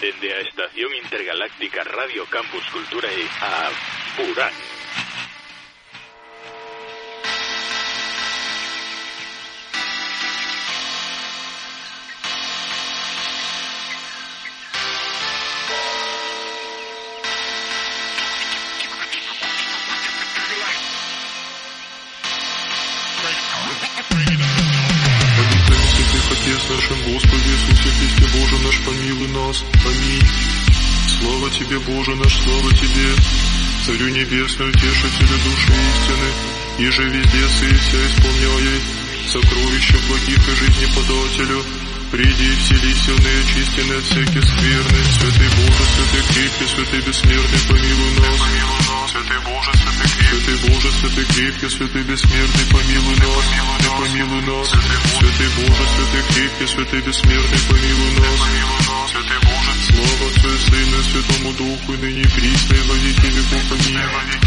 Desde la Estación Intergaláctica Radio Campus Cultura y a Purán. Боже наш, слава Тебе, Царю Небесный, Утешителю души истины, и же везде вся исполняй сокровища благих и жизни подателю, Приди и вселись и очистенный от всяких скверны, Святый Боже, Святый крепкий, Святый бессмертный, помилуй нас. Святый Боже, Святый крепкий, Святый Боже, Святый крепкий, Святый бессмертный, помилуй нас. Да помилуй нас. Святый Боже, Святый крепкий, Святый бессмертный, помилуй нас. Святый Боже, слава Отцу и Сыну и Святому Духу, и ныне присно, и во веки веков. Аминь.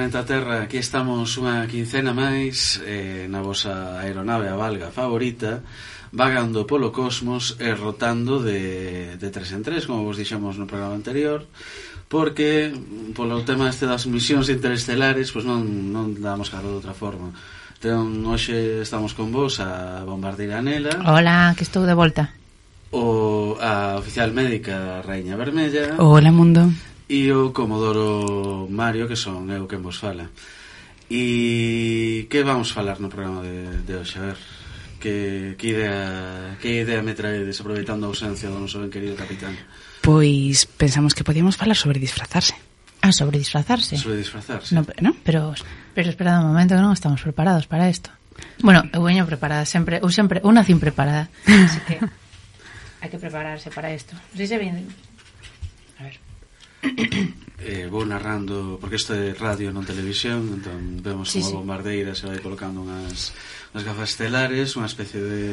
planeta Terra Aquí estamos unha quincena máis eh, Na vosa aeronave a valga favorita Vagando polo cosmos E rotando de, de tres en tres Como vos dixemos no programa anterior Porque polo tema este das misións interestelares Pois non, non damos caro de outra forma. Entón, hoxe estamos con vos a Bombardeira Anela Hola, que estou de volta. O a oficial médica Raíña Vermella. Hola mundo e o Comodoro Mario, que son eu quen vos fala. E que vamos falar no programa de, de hoxe? A ver, que, que, idea, que idea me traedes aproveitando a ausencia do noso ben querido capitán? Pois pensamos que podíamos falar sobre disfrazarse. Ah, sobre disfrazarse. Sobre disfrazarse. No, pero, no, pero, pero esperad un momento que non estamos preparados para isto. Bueno, eu veño preparada sempre, ou sempre, eu nacín preparada. Así que hai que prepararse para isto. Non sei se ven eh, vou narrando porque isto é radio non televisión entón vemos sí, como sí. bombardeira se vai colocando unhas, unhas gafas estelares unha especie de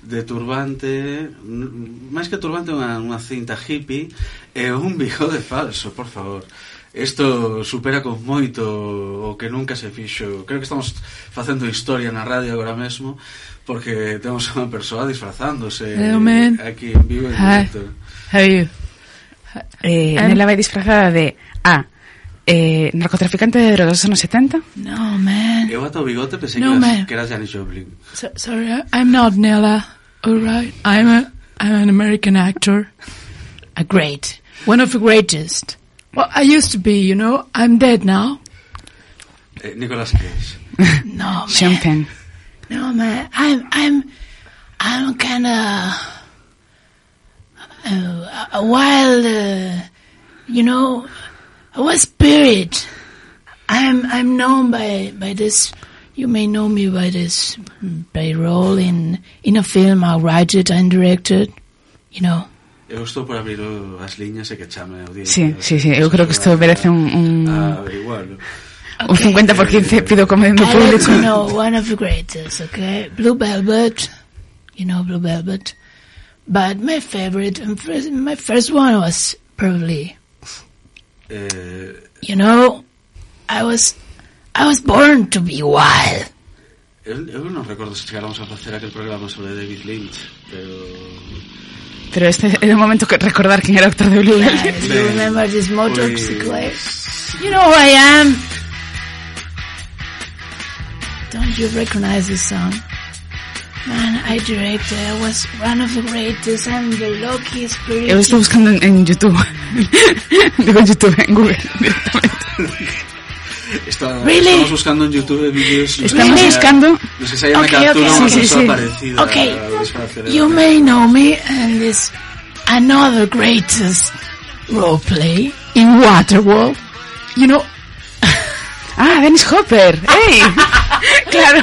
de turbante máis que turbante unha, unha cinta hippie e un bigode falso, por favor Isto supera con moito o que nunca se fixo. Creo que estamos facendo historia na radio agora mesmo porque temos unha persoa disfrazándose hey, man. aquí en vivo en directo. Hi. How are you? Eh, Em- Nela vai disfrazada de A. Eh, narcotraficante de drogas dos anos 70 No, man. Eu ata o bigote pensei No, que, man. eras, que eras Janis Joplin. So, sorry, I- I'm not Nella. All right, I'm a I'm an American actor, A great. one of the greatest. Well, I used to be, you know. I'm dead now. Eh, Nicolas Cage. No, man. Sean Penn No, man. I'm, I'm, I'm kind of uh, a wild, uh, you know, a spirit. I'm, I'm known by, by this. You may know me by this, by role in, in a film I write it and directed. You know. Eu estou por abrir o- as liñas e que chame a audiencia. Sí, sí, sí, eu creo que isto merece un, un, A averiguarlo. un 50 por 15 pido comendo I público let you know one of the greatest, okay? Blue Velvet, you know Blue Velvet. But my favorite, and first, my first one was probably, Eh, you know, I was, I was born to be wild. eu, eu non recordo se chegáramos a facer aquel programa sobre David Lynch, pero... Pero este é o momento que recordar quen era o actor de Blue Uh, Velvet do you remember this Pois- motorcycle? You know who I am? Don't you recognize this song? Man, I directed. I was one of the greatest. I'm the luckiest spirit. Eu estou buscando en, en YouTube Digo YouTube, en Google directamente Está, Really? Estamos buscando en YouTube vídeos... Estamos nos que buscando- Nos que se llama Okay, captura okay, sí, sí, sí. parecida Okay. ao disfraz You may know me and this another greatest role play in Waterworld. You know, Ah, Dennis Hopper Hey claro.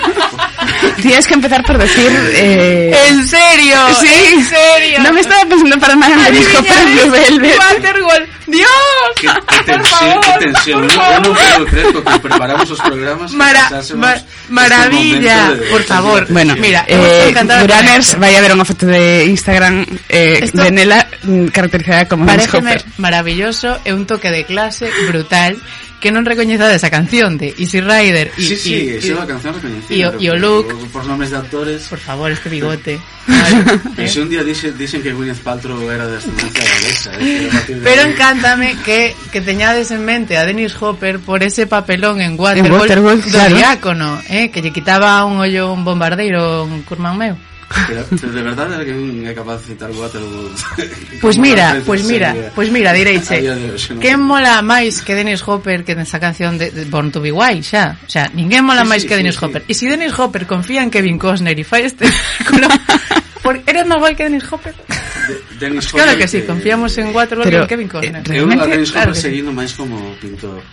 Tienes que empezar por decir... Eh... ¿En serio? Sí. ¿En serio? No me estaba pensando para nada en el disco Premio Velvet. Waterworld. ¡Dios! Qué, qué Por tensión, favor, qué tensión. por favor. no puedo creer que preparamos los programas Mara- este maravilla, de- por favor. Bueno, Mira, eh, hemos encantado con Duraners, vaya a ver unha foto de Instagram eh, Esto- de Nela mm, caracterizada como Hopper. maravilloso e un toque de clase brutal que non recoñezade esa canción de Easy Rider e, Sí, sí, e- es e- una canción reconocida. y o- y o pero look. Por, por nombres de actores. Por favor, este bigote. Y ¿eh? si un día dicen, dicen que Gwyneth Paltrow era de ascendencia galesa. ¿eh? Pero, a de Pero ahí- encántame que, que teñades en mente a Dennis Hopper por ese papelón en Waterworld, Waterworld, do claro. diácono, eh, que lle quitaba un ollo un bombardeiro un curmán meu. Pero, de verdade alguén é capaz de citar Waterworld Pois mira, pois mira, pois mira, direiche no. Quen mola máis que Dennis Hopper que nesa canción de, de Born to be Wild xa? O sea, ninguén mola sí, máis sí, que Dennis sí, Hopper E sí. se si Dennis Hopper confía en Kevin Costner e fai este Por, eres máis guai que Dennis Hopper? De, Dennis Hopper claro que sí, confiamos en Waterworld pero, e en Kevin Costner eh, Eu a Dennis Hopper claro seguindo máis como pintor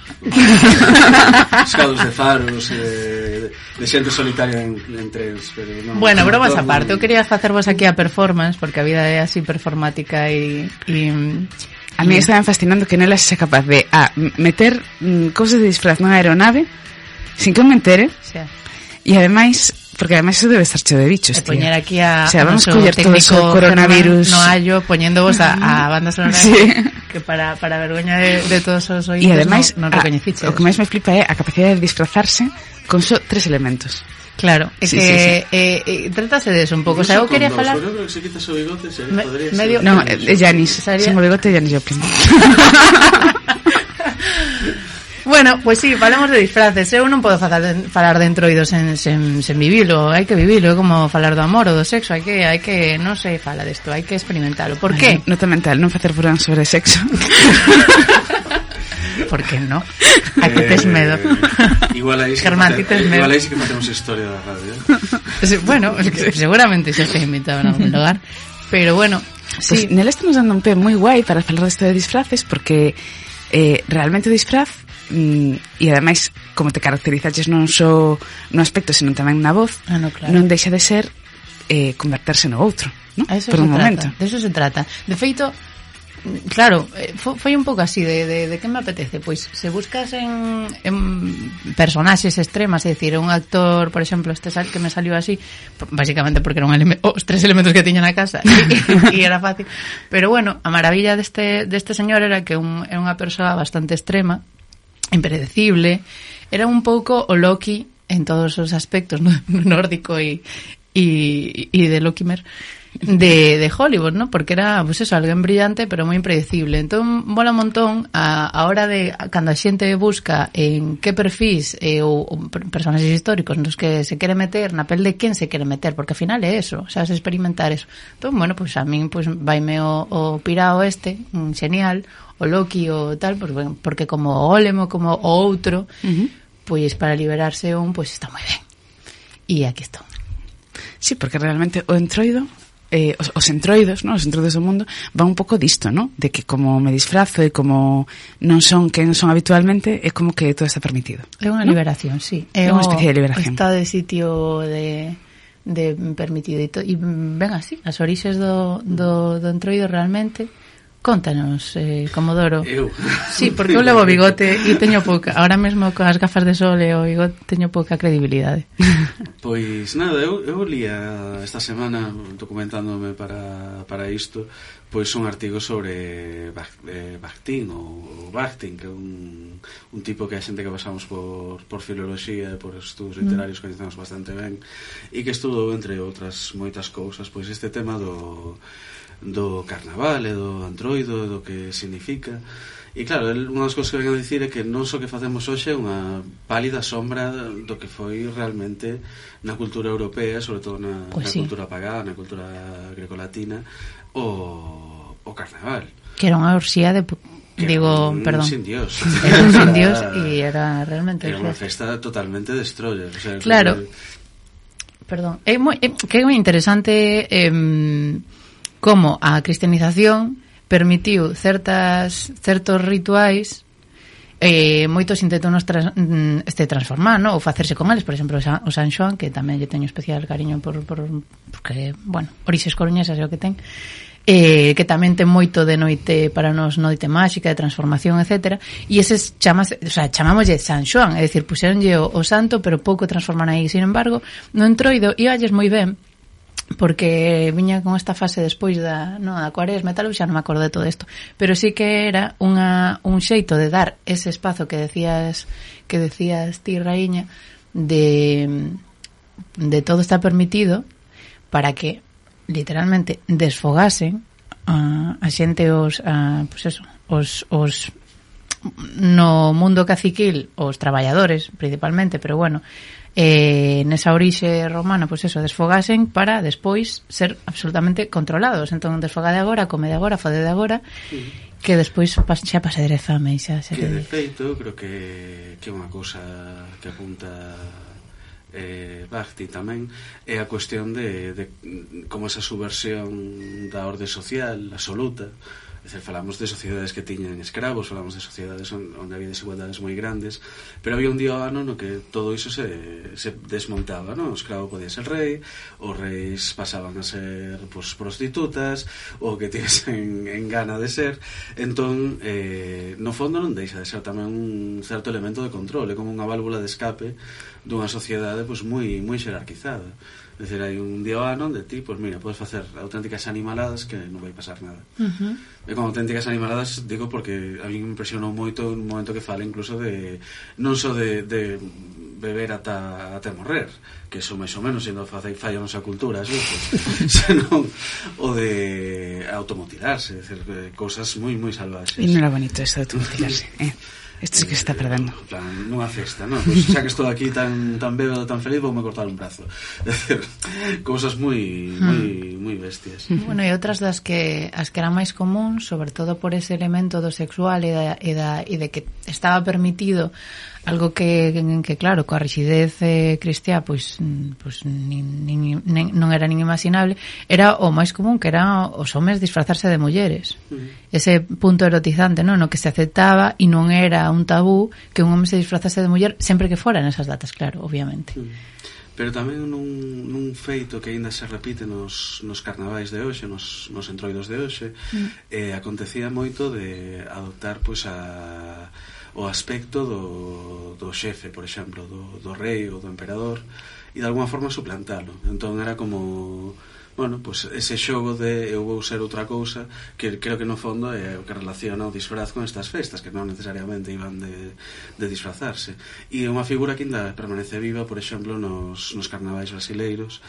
Escados de faros eh, de, xente solitaria en, en trens pero non, Bueno, bromas non, aparte, eu quería facervos aquí a performance porque a vida é así performática e, e A mí estaba fascinando que nela xa capaz de ah, a, meter mm, cousas de disfraz na aeronave sin que eu me entere. Sí. E ademais Porque además eso debe estar cheo de bichos, e poñer aquí a, o sea, vamos a coller todo eso coronavirus. No hallo poñéndovos a, a banda sonora sí. que para, para vergoña de, de todos os oídos y ademais, non, non recoñeciches. O que máis me flipa é a capacidade de disfrazarse con só tres elementos. Claro, é sí, que sí, sí. Eh, eh, tratase de eso un pouco. O sea, eu quería falar... Yo creo que se quitas o bigote, se me, podría medio... ser... No, é eh, eh, Janis, sen o bigote, Janis Joplin. Bueno, pues sí, falemos de disfraces. Eu non podo falar, de, falar de entroidos sen, sen, sen vivilo, hai que vivilo, é como falar do amor ou do sexo, hai que, hai que, non se fala desto, hai que experimentalo. Por qué? Nota mental, non facer furón sobre sexo. Por que no? A que tes medo. Eh, igual aí sí que Germán, ti tes medo. Igual aí sí que facemos historia da radio. Sí, Bueno, es que seguramente se te invitado en algún lugar. Pero bueno, Pues sí, nela estamos dando un pé moi guai para falar desto de disfraces porque eh, realmente o disfraz mm, e ademais como te caracterizaches non só no aspecto, senón tamén na voz, ah, no, claro. non deixa de ser eh, converterse no outro, ¿no? Eso por un trata. De eso se trata. De feito, claro, eh, foi un pouco así de, de, de que me apetece, pois se buscas en, en personaxes extremas, é dicir, un actor por exemplo, este sal que me saliu así basicamente porque eran eleme oh, os tres elementos que tiña na casa e era fácil pero bueno, a maravilla deste, deste señor era que un, era unha persoa bastante extrema impredecible. Era un pouco o Loki en todos os aspectos, ¿no? nórdico e, e, e de Lokimer. De, de Hollywood, ¿no? Porque era, pues eso, alguén brillante pero moi impredecible. Entón, mola un montón a, a hora de, a, cando a xente busca en que perfis eh, ou, ou personaxes históricos nos que se quere meter, na pel de quen se quere meter, porque ao final é eso, xa se experimentar eso. Entón, bueno, pues a min, pues, vaime o, o pirao este, genial, o Loki o tal, pues, bueno, porque como Olemo, como o outro, uh -huh. pois para liberarse un, pois está moi ben. E aquí estou. Sí, porque realmente o entroido eh, os, os entroidos, ¿no? os entroidos do mundo, van un pouco disto, ¿no? de que como me disfrazo e como non son quen son habitualmente, é como que todo está permitido. É unha ¿no? liberación, sí. É, é unha especie de liberación. Está de sitio de, de permitido e, to, e ven así, as orixes do, do, do entroido realmente Contanos, eh, Comodoro. Eu. Sí, porque eu levo bigote e teño pouca, ahora mesmo coas gafas de sol e o bigote teño pouca credibilidade. Pois nada, eu, eu lía esta semana documentándome para, para isto, pois un artigo sobre Bakhtin eh, ou, ou Bakhtin, que é un, un tipo que a xente que pasamos por, por filoloxía e por estudos literarios mm. coñecemos bastante ben e que estudou entre outras moitas cousas pois este tema do, do carnaval e do antroido e do que significa E claro, el, unha das cousas que ven a dicir é que non só que facemos hoxe é unha pálida sombra do que foi realmente na cultura europea, sobre todo na, pues na sí. cultura pagá, na cultura grecolatina, o, o carnaval. Que era unha orxía de Que digo, un, perdón. Sin Dios. Era un sin Dios y era realmente. Era una festa totalmente destroyer. O sea, claro. Eh, que... Perdón. É moi, é, que é moi interesante eh, como a cristianización permitiu certas certos rituais eh, moitos intentan tra mm, este transformar, ¿no? ou facerse con eles, por exemplo, o San Xoan, que tamén lle teño especial cariño por, por porque, bueno, orixes coruñesas é o que ten, eh, que tamén ten moito de noite para nos noite máxica, de transformación, etc. E eses chamas, o sea, chamámoslle San Xoan, é dicir, puxeronlle o, o santo, pero pouco transforman aí. Sin embargo, no entroido, iballes moi ben, porque viña con esta fase despois da, no, da cuaresma e tal, xa non me acordo de todo isto, pero sí que era unha, un xeito de dar ese espazo que decías que decías ti, Raíña, de de todo está permitido para que literalmente desfogasen a, a xente os a, pues eso, os, os no mundo caciquil os traballadores principalmente, pero bueno, eh, nesa orixe romana, pois pues eso, desfogasen para despois ser absolutamente controlados. Entón, desfogade agora, come de agora, fode de agora, sí. que despois pas, xa pasaderezame, xa, xa Que de feito, creo que, que é unha cousa que apunta eh, Bhakti tamén é a cuestión de, de como esa subversión da orde social absoluta Dizer, falamos de sociedades que tiñan escravos, falamos de sociedades onde había desigualdades moi grandes, pero había un día ao ano no que todo iso se, se desmontaba, non? O escravo podía ser rei, os reis pasaban a ser pues, prostitutas, o que tienes en, en gana de ser, entón, eh, no fondo non deixa de ser tamén un certo elemento de control, é como unha válvula de escape dunha sociedade pues, moi, moi xerarquizada decir, hai un día ao ano onde ti, pois mira, podes facer auténticas animaladas que non vai pasar nada. Uh -huh. E con auténticas animaladas digo porque a mí me impresionou moito un momento que fala incluso de non só de, de beber ata, ata morrer que eso máis ou menos sendo facei falla a nosa cultura eso, pues, senón o de automotilarse decir, eh, cousas moi moi salvaxes e non era bonito isto de automotilarse eh? Isto sí que está perdendo. En plan, nunha festa, non? Pois, xa que estou aquí tan tan bebo, tan feliz, voume cortar un brazo. É cousas moi moi hmm. moi bestias. Bueno, e outras das que as que eran máis común, sobre todo por ese elemento do sexual e da, e da e de que estaba permitido Algo que, que claro, coa rigidez eh, cristiá, pois, pois nin, nin, nin, non era nin imaginable, era o máis común que era os homes disfrazarse de mulleres. Ese punto erotizante, non? No que se aceptaba e non era un tabú que un home se disfrazase de muller sempre que fora nesas datas, claro, obviamente. Pero tamén nun, nun feito que aínda se repite nos, nos carnavais de hoxe, nos, nos entroidos de hoxe, mm. eh, acontecía moito de adoptar pois a o aspecto do, do xefe, por exemplo, do, do rei ou do emperador, e de alguma forma suplantalo. Entón era como bueno, pues ese xogo de eu vou ser outra cousa que creo que no fondo é o que relaciona o disfraz con estas festas que non necesariamente iban de, de disfrazarse e é unha figura que ainda permanece viva por exemplo nos, nos carnavais brasileiros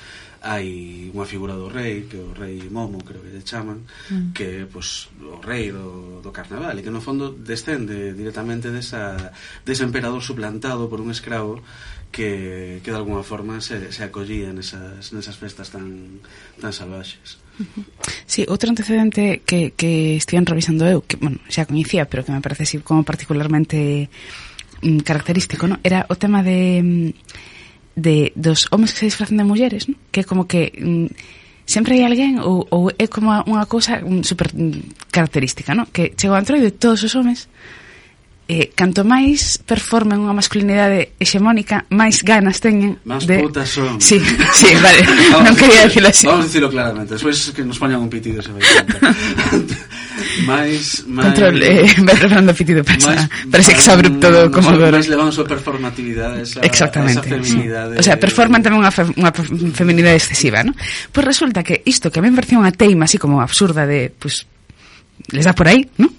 hai unha figura do rei, que o rei Momo, creo que lle chaman, mm. que pois, o rei do, do carnaval, e que no fondo descende directamente desa, dese emperador suplantado por un escravo que, que de alguna forma se, se acollía nesas, nesas festas tan, tan salvaxes. Sí, outro antecedente que, que estiven revisando eu, que bueno, xa coñecía, pero que me parece así como particularmente mm, característico, ¿no? era o tema de... Mm, de dos homes que se disfrazan de mulleres, ¿no? que como que mm, sempre hai alguén ou, ou é como unha cousa mm, super mm, característica, ¿no? que chego ao de todos os homes eh, canto máis performen unha masculinidade hexemónica, máis ganas teñen Más de... putas son. Sí, sí, vale. non quería decirlo así. Vamos a decirlo claramente. Despois que nos poñan un pitido se vai máis máis control eh, Fernando Pitido pasa parece exabrupto como Comodoro. Máis levamos a performatividade, esa, Exactamente, esa feminidade. Sí. O sea, performan tamén unha, fe, unha feminidade excesiva, ¿no? Pois pues resulta que isto que a mí me parecía unha teima así como absurda de, pues les dá por aí, ¿no?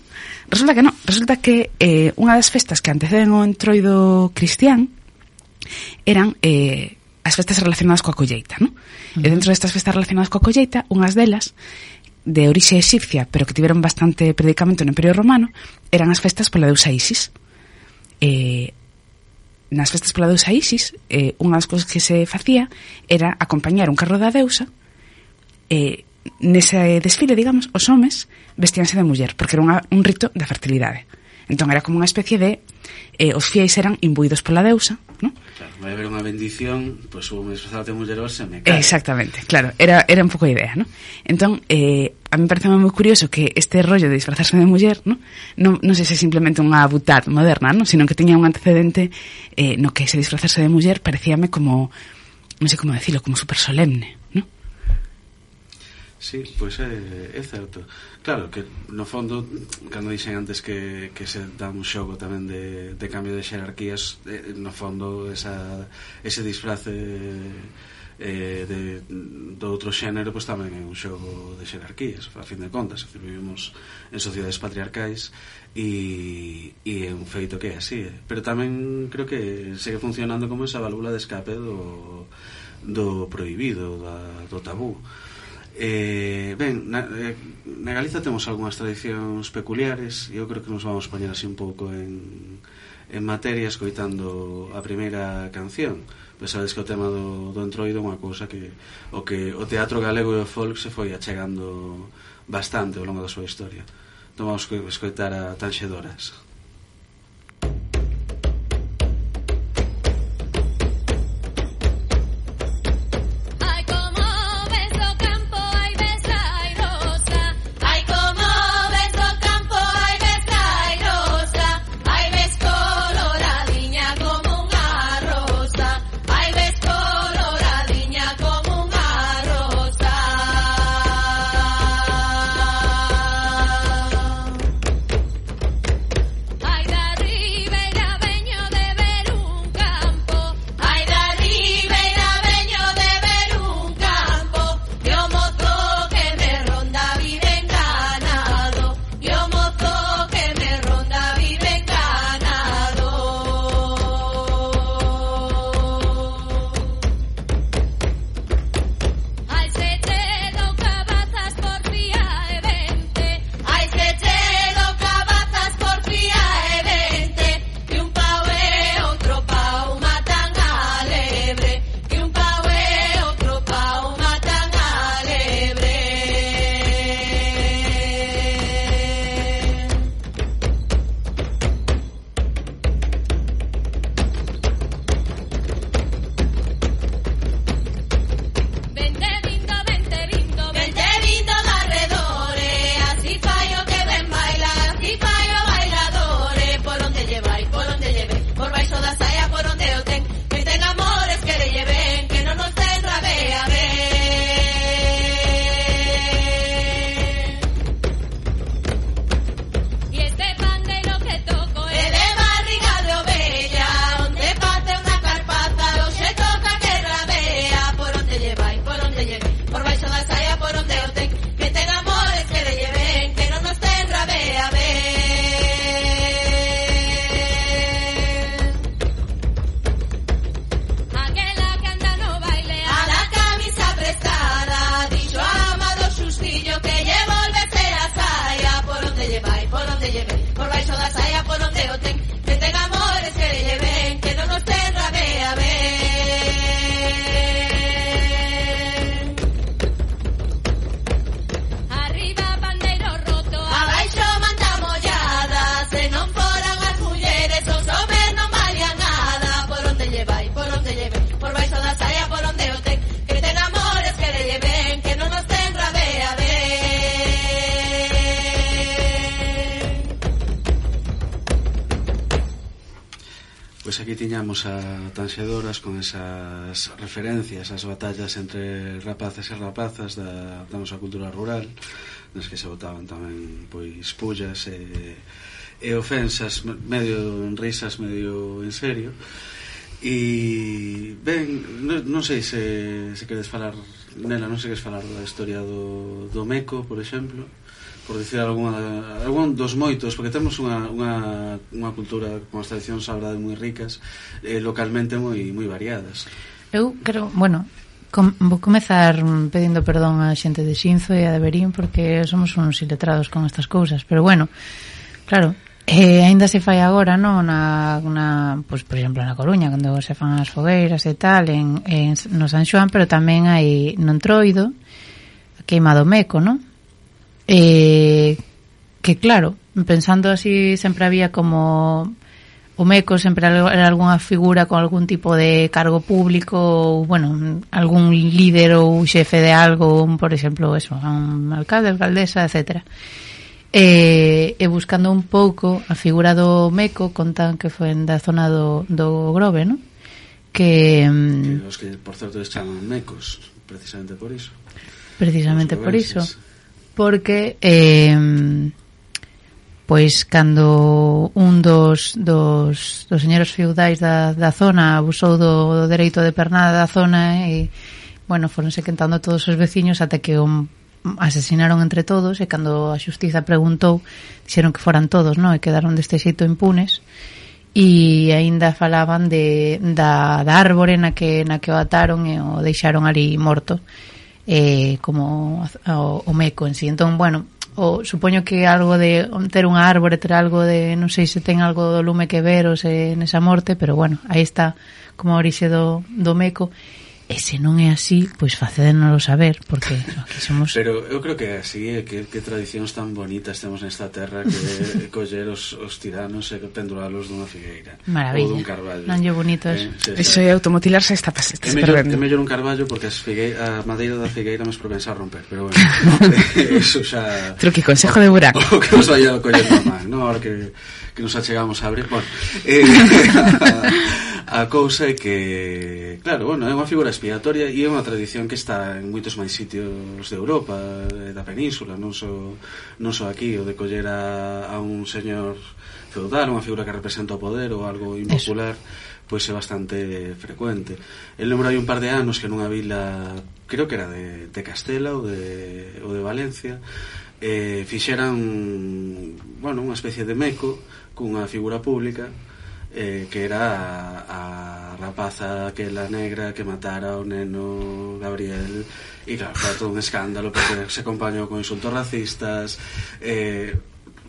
Resulta que no, resulta que eh, unha das festas que anteceden o entroido cristián eran eh, as festas relacionadas coa colleita, ¿no? Uh -huh. E dentro destas festas relacionadas coa colleita, unhas delas de orixe exipcia, pero que tiveron bastante predicamento no Imperio Romano, eran as festas pola deusa Isis. Eh, nas festas pola deusa Isis, eh, unha das cousas que se facía era acompañar un carro da deusa eh, nese desfile, digamos, os homes vestíanse de muller, porque era unha, un rito da fertilidade. Entón era como unha especie de eh, os fiéis eran imbuídos pola deusa Claro, vai haber unha bendición, pois pues, o disfrazar de mullerós se me cae. Exactamente, claro, era, era un pouco a idea, ¿no? Entón, eh, a mí parece moi curioso que este rollo de disfrazarse de muller, ¿no? Non, non sei se é simplemente unha butad moderna, ¿no? Sino que tiña un antecedente eh, no que ese disfrazarse de muller parecíame como, non sei como decirlo, como super solemne. Sí, pois é, é certo. Claro, que no fondo, cando dixen antes que, que se dá un xogo tamén de, de cambio de xerarquías, eh, no fondo esa, ese disfrace eh, de, do outro xénero pois tamén é un xogo de xerarquías, a fin de contas, decir, vivimos en sociedades patriarcais e, e é un feito que é así, eh? pero tamén creo que segue funcionando como esa válvula de escape do, do prohibido, da, do tabú. Eh, ben, na, eh, na Galiza temos algunhas tradicións peculiares e eu creo que nos vamos poñer así un pouco en, en materia escoitando a primeira canción. Pois sabes que o tema do, do entroido é unha cousa que o que o teatro galego e o folk se foi achegando bastante ao longo da súa historia. Tomamos que escoitar a Tanxedoras aquí tiñamos a Tanxedoras con esas referencias, ás batallas entre rapaces e rapazas da, da nosa cultura rural, nas que se votaban tamén pois pullas e, e ofensas medio en risas, medio en serio. E ben, non, non sei se, se queres falar nela, non sei que falar da historia do, do Meco, por exemplo por dicir alguna, algún dos moitos, porque temos unha, unha, unha cultura con as tradicións, a verdade, moi ricas, eh, localmente moi moi variadas. Eu creo, bueno, com, vou comezar pedindo perdón a xente de Xinzo e a de Berín porque somos uns iletrados con estas cousas, pero bueno, claro, eh, aínda se fai agora, non, na, na, pois, por exemplo, na Coruña, cando se fan as fogueiras e tal, en, en, no San Xoán, pero tamén hai no Entroido, queimado queima do Meco, non? eh, que claro, pensando así sempre había como o Meco sempre era algunha figura con algún tipo de cargo público ou, bueno, algún líder ou xefe de algo, por exemplo, eso, un alcalde, alcaldesa, etc. E, eh, e buscando un pouco a figura do Meco, contan que foi da zona do, do Grove, non? Que, mm, que os que, por certo, les chaman Mecos, precisamente por iso. Precisamente por iso porque eh, pois cando un dos, dos, dos señores feudais da, da zona abusou do, do dereito de pernada da zona e, bueno, foronse quentando todos os veciños ata que o asesinaron entre todos e cando a xustiza preguntou dixeron que foran todos, non? E quedaron deste xeito impunes e aínda falaban de, da, da árbore na que, na que o ataron e o deixaron ali morto eh, como o, o meco en sí. Entón, bueno, o supoño que algo de ter unha árbore, ter algo de, non sei se ten algo do lume que ver ou se nesa morte, pero bueno, aí está como a orixe do, do meco E se non é así, pois facédenoslo saber, porque aquí somos... Pero eu creo que é así, que, que tradicións tan bonitas temos nesta terra que coller os, os tiranos e penduralos dunha figueira. Maravilla. Ou dun carballo. Non lle bonito eh, eso. Eso Iso é automutilarse está, está, está perdendo. É mellor un carballo porque as figueira, a madeira da figueira máis propensa a romper, pero bueno, eso xa... Truque, consejo de buraco. O que nos vaya collendo a man, non? Ahora que que nos achegamos a abrir, bueno, eh, a, a cousa é que, claro, bueno, é unha figura expiatoria e é unha tradición que está en moitos máis sitios de Europa, eh, da península, non só, non só aquí, o de coller a, a un señor feudal, unha figura que representa o poder ou algo impopular, pois é bastante frecuente. El lembro hai un par de anos que nunha vila, creo que era de, de Castela ou de, ou de Valencia, eh, fixeran bueno, unha especie de meco cunha figura pública eh, que era a, a rapaza aquela negra que matara o neno Gabriel. E claro, foi todo un escándalo porque se acompañou con insultos racistas eh,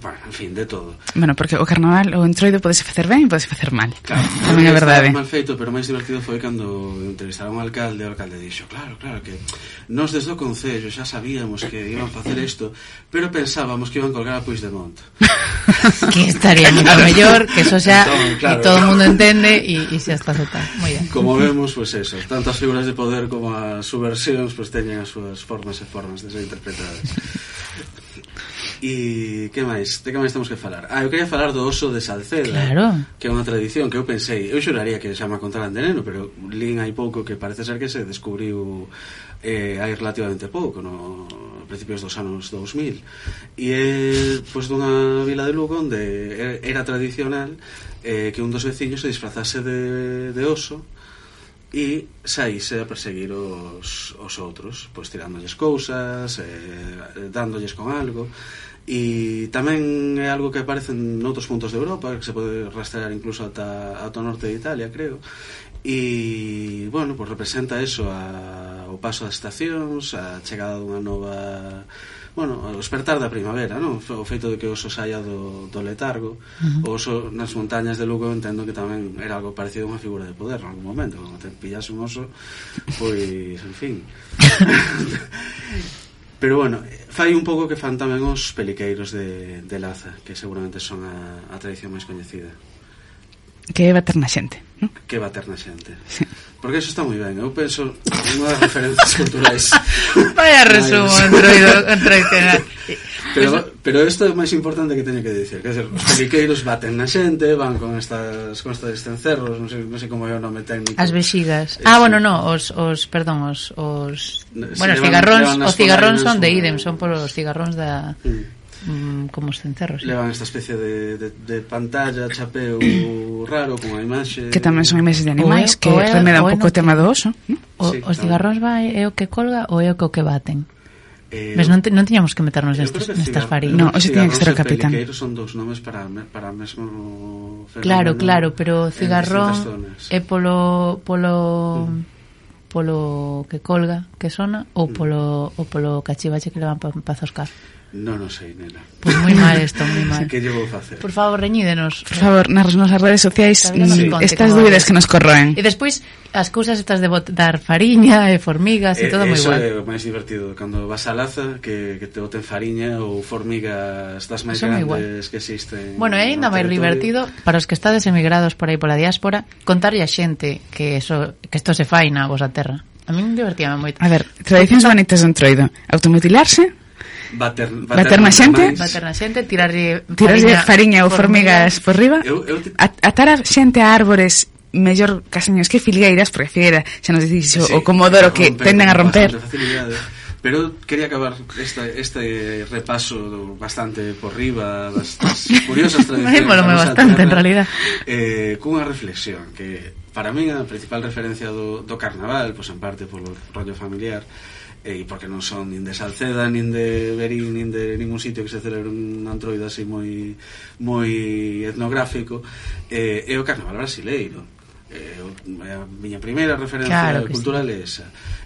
bueno, en fin, de todo. Bueno, porque o carnaval, o entroido podese facer ben e podese facer mal. Claro, tamén é verdade. Mal feito, pero máis divertido foi cando entrevistaron ao alcalde, o alcalde dixo, claro, claro, que nos desde o Concello xa sabíamos que iban facer isto, pero pensábamos que iban colgar a Puigdemont. que estaría moito claro. mellor, que eso xa entón, claro, e todo o mundo entende e xa está aceptado. Moi ben. Como vemos, pois pues eso, tanto as figuras de poder como as subversións, pois pues, teñen as súas formas e formas de ser interpretadas. E que máis? De que máis temos que falar? Ah, eu quería falar do oso de Salceda claro. Que é unha tradición que eu pensei Eu xuraría que xa me contaran de neno Pero lín hai pouco que parece ser que se descubriu eh, Hai relativamente pouco no, A principios dos anos 2000 E é pois, dunha vila de Lugo Onde era tradicional eh, Que un dos veciños se disfrazase de, de oso e saíse a perseguir os, os outros, pois tirándoles cousas, eh, dándolles con algo E tamén é algo que aparece en outros puntos de Europa, que se pode rastrear incluso ata, ata o norte de Italia, creo. E, bueno, pues representa eso, a, o paso das estacións, a chegada dunha nova bueno, o despertar da primavera, non? O feito de que o oso saia do, do letargo, uh -huh. o oso nas montañas de Lugo entendo que tamén era algo parecido a unha figura de poder en algún momento, cando te pillase un oso, pois, en fin. Pero bueno, fai un pouco que fan tamén os peliqueiros de, de Laza, que seguramente son a, a tradición máis coñecida. Que é bater na xente, non? Que bater na xente. Porque eso está moi ben. Eu penso unha das referencias culturais. Vaya resumo entroido, entroido. Pero, pero isto é o máis importante que teño que dicir que dizer, os peliqueiros baten na xente van con estas con estes cencerros non sei, non sei como é o nome técnico as vexigas, eh, ah bueno, no, os, os perdón os, os bueno, os cigarróns os cigarróns son de idem son polos cigarróns da mm, mm como os cencerros. Levan esta especie de, de, de pantalla, chapeu raro con a imaxe... Que tamén son imaxes de animais, o que o remedan un pouco o tema do oso. ¿no? O, sí, os cigarróns vai, é o que colga ou é o que o que baten? Eh, Ves, non, te, non tiñamos que meternos nestas, que nestas. No, hoxe tiña que ser o capitán. Peliqueiros son dous nomes para, para mesmo fenómeno. Claro, claro, pero cigarrón é polo polo mm. polo que colga, que sona ou mm. polo mm. ou polo cachivache que levan pa, pa zoscar. Non o sei, nena. Pois pues moi mal isto, moi mal. que llevo facer? Por favor, reñídenos. Por favor, nas nosas redes sociais sí. estas dúbidas que nos corroen. E despois as cousas estas de botar fariña e formigas e, eh, todo moi guai. Eso é o máis divertido cando vas a laza que, que te boten fariña ou formigas das máis grandes que existen. Bueno, é ainda máis divertido para os que estades emigrados por aí pola diáspora contarlle a xente que eso que isto se fai na vosa terra. A min divertíame moito. A ver, tradicións bonitas en Troido. Automutilarse, bater, bater, bater xente máis. bater na xente tirarlle tirarlle fariña ou formigas, formigas por riba? Eu, eu te... atar a xente a árbores mellor caseños que filgueiras porque figueira xa nos dixo sí, o comodoro que romper, tenden a romper pero quería acabar esta, este repaso do bastante por riba das, das curiosas tradicións bueno, bastante en realidad. eh, cunha reflexión que para mí a principal referencia do, do carnaval pois pues, en parte polo rollo familiar e porque non son nin de Salceda, nin de Berín, nin de ningún sitio que se celebre un antroido así moi moi etnográfico, eh, é o carnaval brasileiro. Eh, eh, eh, a miña primeira referencia claro cultural sí. é esa.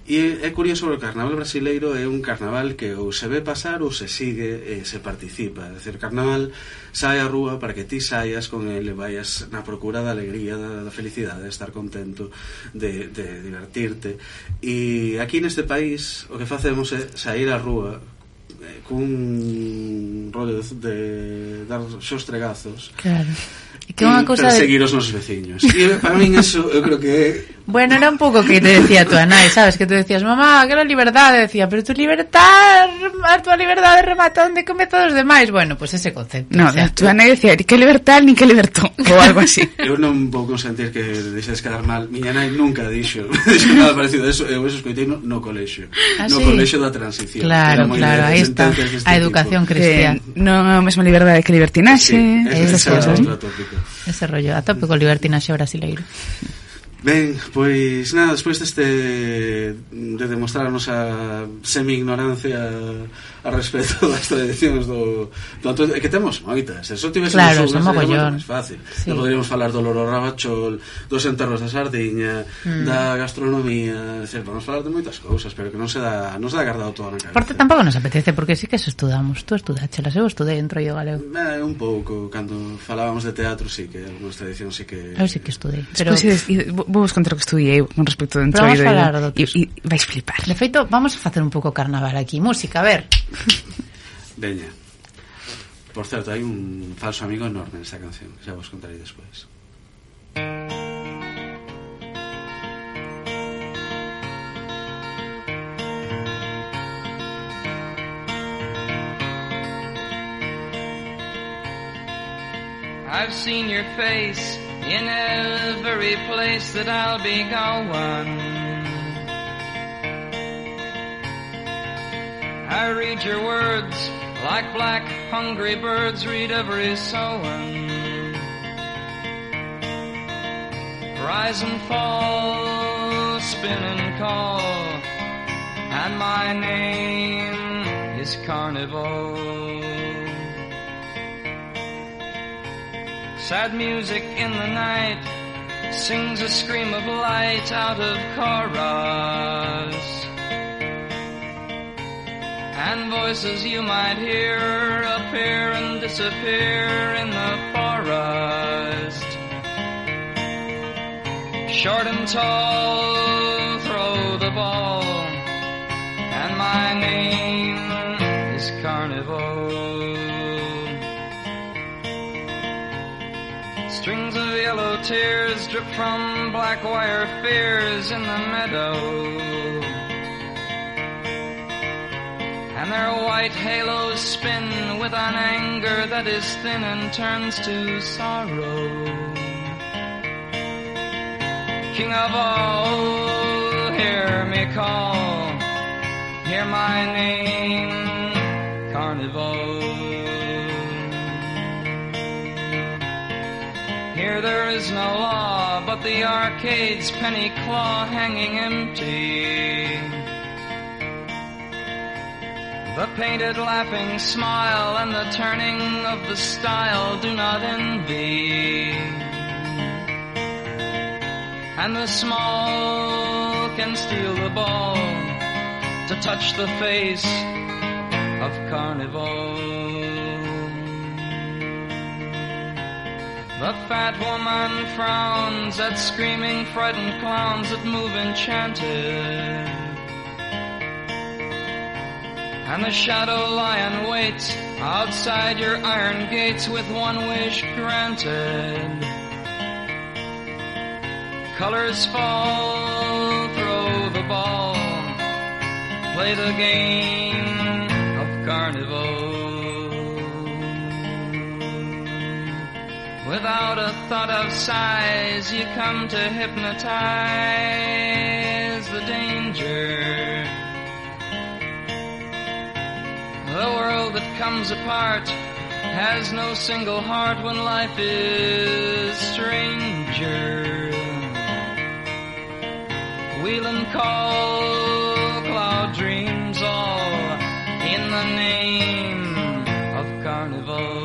E é curioso o carnaval brasileiro é un carnaval que ou se ve pasar ou se sigue e se participa. É dicir, carnaval sai a rúa para que ti saias con ele e vayas na procura da alegría, da, da felicidade de estar contento, de, de divertirte. E aquí neste país o que facemos é sair á rúa eh, cun rollo de, de dar xos tregazos. Claro. Que unha cousa de... seguir os nosos veciños. E para min eso, eu creo que Bueno, era un pouco que te decía tú, nai, sabes? Que tú decías, mamá, que era liberdade. Decía, pero tu liberdade, a tua liberdade remata onde comeza os demais. Bueno, pois pues ese concepto. No, o sea, tú, nai decía, ni que libertad, ni que libertón, ou algo así. eu non vou consentir que deixes quedar mal. Miña nai nunca dixo, dixo nada parecido a eso. Eh, eu eso escoitei no, no colexio. Ah, no sí? colexio da transición. Claro, claro, aí está. A educación eh, cristiana. Non é a mesma liberdade que libertinaxe. Sí, esas es, cosas. Outro tópico. Ese rollo, a tope co libertinaxe brasileiro. Ben, pois nada, despois deste de demostrar a nosa semi-ignorancia a respecto das tradicións do, do Antonio, que temos moitas, se só tivésemos claro, unha, sería máis fácil. Sí. Te poderíamos falar do loro rabachol, dos enterros da sardiña, mm. da gastronomía, decir, podemos falar de moitas cousas, pero que non se dá, non se dá guardado todo na cabeza. Porque tampouco nos apetece, porque sí que eso estudamos, tú estudachelas, eu estudei entro yo galego. Eh, un pouco, cando falábamos de teatro, sí que algunhas tradicións sí que... Eu sí que estudei, pero... Despois, vou vos contar o que estudiei eu con respecto do Pero vamos entroido e, e, e vais flipar. de feito, vamos a facer un pouco carnaval aquí. Música, a ver. Veña. Por certo, hai un falso amigo enorme nesta canción, que xa vos contarei despois. I've seen your face in every place that I'll be going. I read your words like black hungry birds read every sowing. Rise and fall, spin and call, and my name is Carnival. Sad music in the night sings a scream of light out of chorus. And voices you might hear appear and disappear in the forest. Short and tall, throw the ball, and my name is Carnival. Strings of yellow tears drip from black wire fears in the meadow. And their white halos spin with an anger that is thin and turns to sorrow. King of all, hear me call, hear my name, Carnival. Here there is no law, but the arcade's penny claw hanging empty. The painted laughing smile and the turning of the style do not envy. And the small can steal the ball to touch the face of carnival. The fat woman frowns at screaming, frightened clowns that move enchanted. And the shadow lion waits outside your iron gates with one wish granted. Colors fall, throw the ball, play the game of carnival. Without a thought of size, you come to hypnotize the danger. The world that comes apart has no single heart when life is stranger. Wheel and call, cloud dreams all in the name of carnival.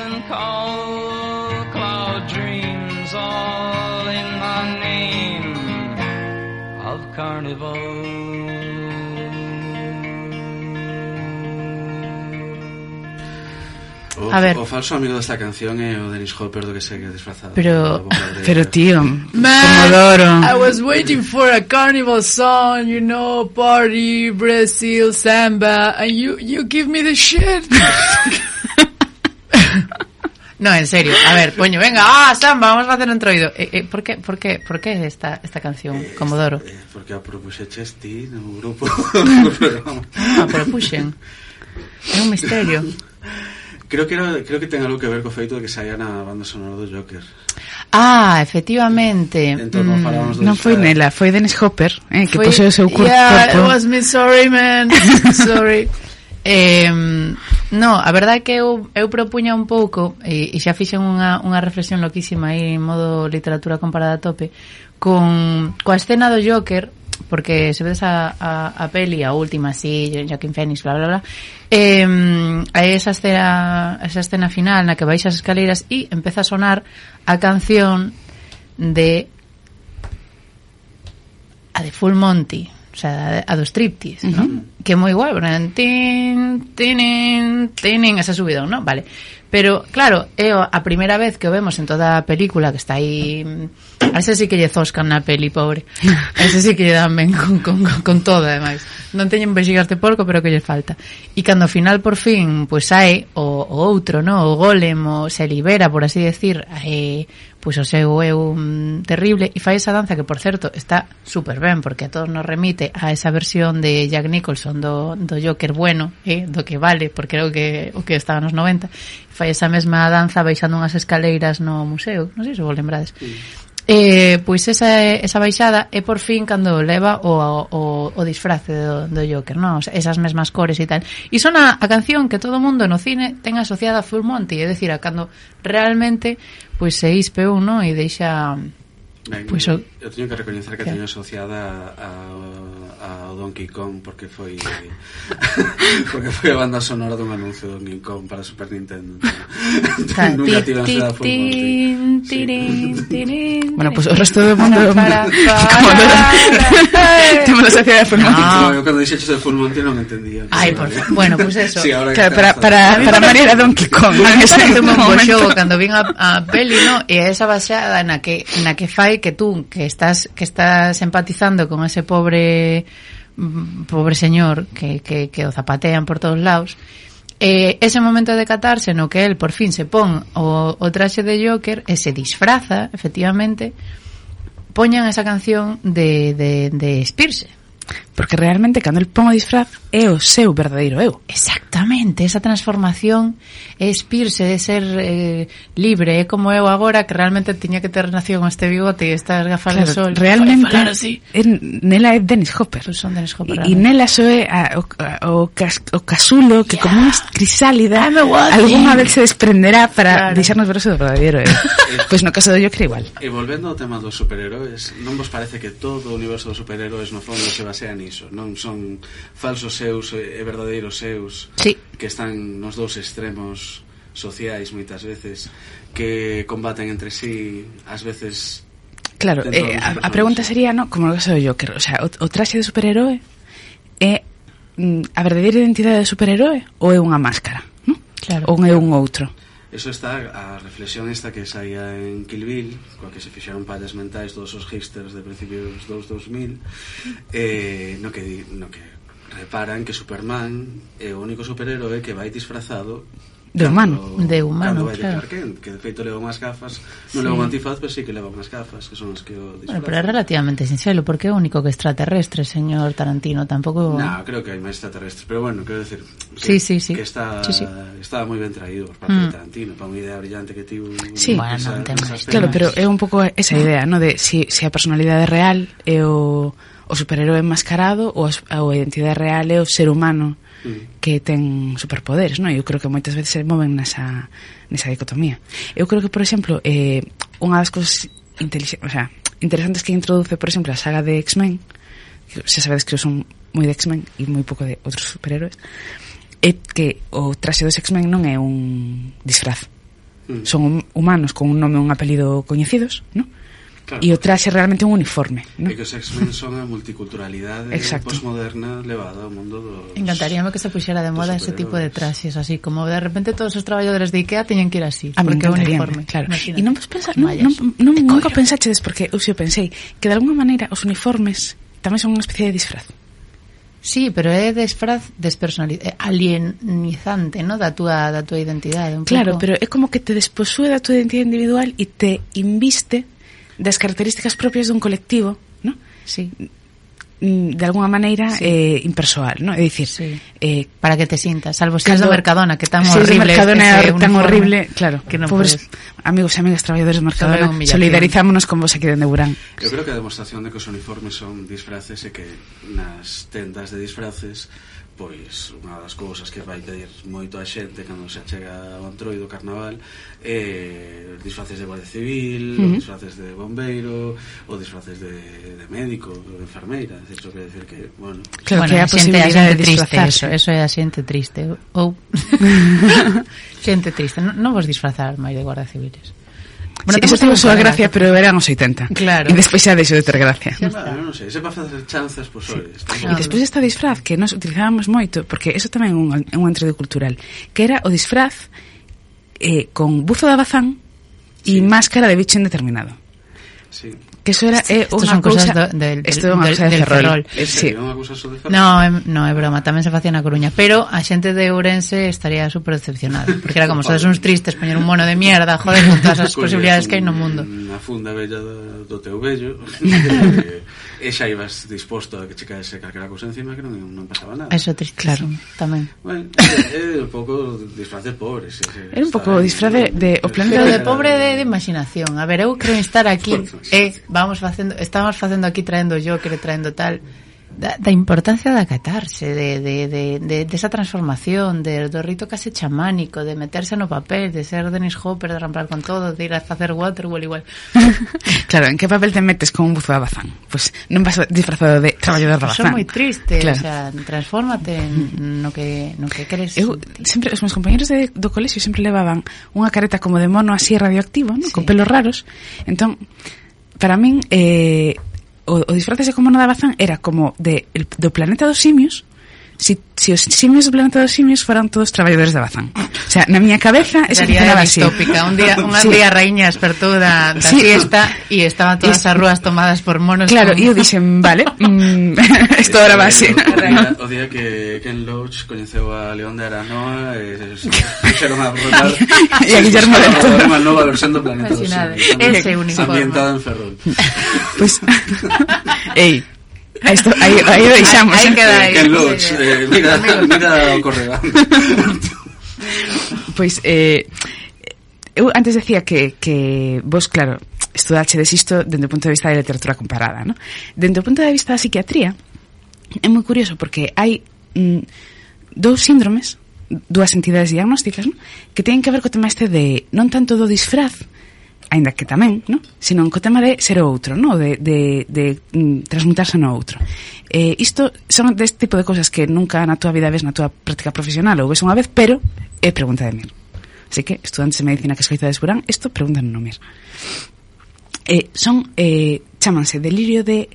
And call, cloud dreams all in the name of carnival. O, A ver. o falso amigo desta canción é o Dennis Hopper do que segue disfrazado. Pero- de- Pero tío, Man, Comodoro. I was waiting for a carnival song, you know, party, Brazil, samba, and you, you give me the shit. No, en serio. A ver, poño, venga, ah, samba, vamos a hacer un troido. Eh, eh, por que por que por que esta esta canción eh, Comodoro? Eh, porque a propuxeches ti no grupo. ah, propuxen. É un misterio. Creo que era, creo que ten algo que ver co feito de que saía na banda sonora do Joker. Ah, efectivamente. Entón, mm, non foi nela, foi Dennis Hopper, eh, que foi, posee o seu corpo. Yeah, it was me, sorry, man. sorry. Eh, no, a verdade é que eu, eu propuña un pouco e, e xa fixen unha, unha reflexión loquísima aí en modo literatura comparada a tope con coa escena do Joker porque se vedes a, a, a peli a última, así, Joaquin Phoenix, bla, bla, bla eh, hai esa escena, esa escena final na que vais as escaleiras e empeza a sonar a canción de a de Full Monty o sea, a dos triptis, uh -huh. ¿no? que é moi guai, bueno, tin, tinin, tinin, ese subidón, ¿no? Vale. Pero, claro, é a primeira vez que o vemos en toda a película que está aí... Mm, a ese sí que lle zoscan na peli, pobre. A ese sí que lle dan ben con, con, con todo, ademais. Non teñen vexigas de porco, pero que lle falta. E cando ao final, por fin, pois pues, hai o, o outro, no? o golem, o, se libera, por así decir, eh, pois o seu eu mm, terrible e fai esa danza que por certo está super ben porque a todos nos remite a esa versión de Jack Nicholson do, do Joker bueno eh, do que vale porque era o que, o que estaba nos 90 fai esa mesma danza baixando unhas escaleiras no museo. Non sei se vos lembrades. Sí. Eh, pois esa, esa baixada é por fin cando leva o, o, o disfrace do, do Joker, non? O sea, esas mesmas cores e tal. E son a, a canción que todo mundo no cine ten asociada a Full Monty, é dicir, a cando realmente pois se ispe un, non? E deixa... Ben, pois, o... Eu teño que recoñecer que teño asociada a, a ao Donkey Kong porque foi porque foi a banda sonora dun anuncio de Donkey Kong para Super Nintendo. Nunca tiran seda fútbol. Bueno, pues o resto do mundo para, para, Temos a sociedade de Fullmont. Ah, no, eu cando dixeches de Fullmont non entendía. Ai, por. Bueno, pues eso. Sí, que para para para María Donkey Kong. A mí parece un bo xogo cando vin a, a peli, no? E esa baseada na que na que fai que tú que estás que estás empatizando con ese pobre pobre señor que, que, que o zapatean por todos lados eh, ese momento de catarse no que él por fin se pon o, o traxe de Joker e se disfraza efectivamente poñan esa canción de, de, de Spirse Porque realmente cando el pon o disfraz é o seu verdadeiro eu. Exactamente, esa transformación é espirse de ser eh, libre, é como eu agora que realmente tiña que ter nación este bigote e estas gafas claro, de sol. Realmente, así. En, nela é Dennis Hopper. Pues son Dennis Hopper. E nela só é a, o, a, o, cas, o casulo que yeah. como unha crisálida algunha vez se desprenderá para claro. deixarnos ver o seu verdadeiro eu. pois pues no caso do Joker igual. E volvendo ao tema dos superheróis, non vos parece que todo o universo dos superheróis no fondo se basea niso, non son falsos seus eh, e verdadeiros seus sí. que están nos dous extremos sociais moitas veces que combaten entre sí ás veces Claro, eh, a, a pregunta sería, no, como no caso do Joker, o sea, o, o traxe de superheroe é mm, a verdadeira identidade de superheroe ou é unha máscara, no? Claro. Ou é un outro? Eso está a reflexión esta que saía en Kill Bill, coa que se fixaron pallas mentais todos os hipsters de principios dos 2000, eh, no que, di, no que reparan que Superman é o único superhéroe que vai disfrazado De humano. Cando, de humano, cando claro. Clark Kent, que de feito leva unhas gafas, sí. non leva un antifaz, pero sí que leva unhas gafas, que son as que o disfrazan. Bueno, pero é relativamente sincero, porque é o único que extraterrestre, señor Tarantino, tampouco... No, creo que hai máis extraterrestres, pero bueno, quero decir que, sí, sí, sí. que está, sí, sí. está moi ben traído por parte mm. de Tarantino, para unha idea brillante que tivo... Sí, bueno, esa, non claro, pero é un pouco esa idea, no de si, si a personalidade real é o o superhéroe enmascarado ou a, a identidade real é o ser humano mm. que ten superpoderes, non? Eu creo que moitas veces se moven nesa, nesa dicotomía. Eu creo que, por exemplo, eh, unha das cosas o sea, interesantes que introduce, por exemplo, a saga de X-Men, que xa sabedes que eu son moi de X-Men e moi pouco de outros superhéroes, é que o traxe dos X-Men non é un disfraz. Mm. Son humanos con un nome e un apelido coñecidos, non? Claro. E o traxe realmente un uniforme. ¿no? E que os X-Men son a multiculturalidade posmoderna levada ao mundo dos... Encantaríame que se puxera de moda ese tipo de traxes, así como de repente todos os traballadores de Ikea teñen que ir así, a porque é uniforme. Claro. E non vos pensar, non, non, non, nunca pensachedes, porque eu se pensei que de alguma maneira os uniformes tamén son unha especie de disfraz. Sí, pero é disfraz despersonalizante, eh, alienizante, ¿no? da túa da túa identidade un Claro, pouco. pero é como que te desposúe da túa identidade individual e te inviste das características propias dun colectivo, ¿no? Sí mm, de alguna maneira sí. eh, impersoal, ¿no? É dicir, sí. eh, para que te sintas, salvo sendo Mercadona, que tan sí, horrible, Mercadona é tan horrible, claro, que non pobres puedes. amigos e amigas traballadores de Mercadona, solidarizámonos con vos aquí dende Burán. Eu creo que a demostración de que os uniformes son disfraces e que nas tendas de disfraces pois unha das cousas que vai pedir moito a xente cando se achega o antroido do carnaval é eh, disfraces de guardia civil, uh -huh. disfraces de bombeiro, ou disfraces de, de médico, de enfermeira, isto quer decir que, bueno, claro bueno, que a posibilidade de disfrazarse, eso, eso é a xente triste. Ou xente triste, non, non vos disfrazar máis de guardia civiles. Bueno, sí, eso tivo súa gracia, pero eran os 80. Claro. E despois xa deixou de ter gracia. Sí, non sei, se va facer chanzas por sí. soles. E despois esta disfraz que nos utilizábamos moito, porque eso tamén é un, un entredo cultural, que era o disfraz eh, con buzo de abazán e sí. máscara de bicho indeterminado. Sí que eso era é eh, unha cousa do, del, del, do, de del Ferrol. Ferrol. Sí. Unha cousa de Ferrol. No, no, é broma, tamén se facía na Coruña, pero a xente de Ourense estaría super decepcionada, porque era como sodes uns tristes poñer un mono de mierda, joder, con todas as posibilidades que hai no mundo. Na funda bella do, do teu vello. e xa ibas disposto a que che caese calquera cousa encima que non, non pasaba nada. Eso triste, claro, sí. tamén. Bueno, é, é un pouco disfraz de pobre. Sí, sí, un pouco disfraz de, de, o plan de, de pobre de, de imaginación. A ver, eu creo estar aquí e eh, vamos facendo, estamos facendo aquí traendo yo, que traendo tal da, da importancia da catarse, de, de, de, de, de esa transformación, de, do rito case chamánico, de meterse no papel, de ser Dennis Hopper, de ramplar con todo, de ir a facer Waterwall igual. claro, en que papel te metes con un buzo de abazán? Pois pues non vas disfrazado de traballador de abazán. é moi triste, claro. o sea, transfórmate no que, no que queres. Eu, sempre, os meus compañeros de, do colexio sempre levaban unha careta como de mono así radioactivo, ¿no? sí. con pelos raros. Entón, para min, eh, o, o disfraces de Comona Bazán era como de, el, del planeta de simios, si, si os simios implementados simios foran todos traballadores da Bazán. O sea, na miña cabeza eso funcionaba así. Distópica. Un día, unha sí. día raíña despertou da, da sí. fiesta e estaban todas es... as rúas tomadas por monos. Claro, e como... eu dixen, vale, mm, isto ahora va así. O, o día que Ken Loach coñeceu a León de Aranoa e fixeron a rodar e a Guillermo del Toro. Unha nova versión do Planeta Ese uniforme. Ambientada en Ferrol. Pois, pues, ei, Aí, esto, aí, aí deixamos. Aí, aí ¿eh? queda aí. Eh, Carlos, eh, mira, mira o corredor. pois, eh, eu antes decía que, que vos, claro, estudachedes isto dende o punto de vista da literatura comparada, ¿no? Dende o punto de vista da psiquiatría, é moi curioso porque hai mm, dous síndromes, dúas entidades diagnósticas, ¿no? que teñen que ver co tema este de non tanto do disfraz, aínda que tamén, no? Sino co tema de ser outro, no? de, de, de mm, transmutarse no outro. Eh, isto son deste tipo de cosas que nunca na túa vida ves na túa práctica profesional ou ves unha vez, pero é pregunta de mir. Así que, estudantes de medicina que escoitades Burán, isto preguntan no mir. Eh, son, eh, chámanse delirio de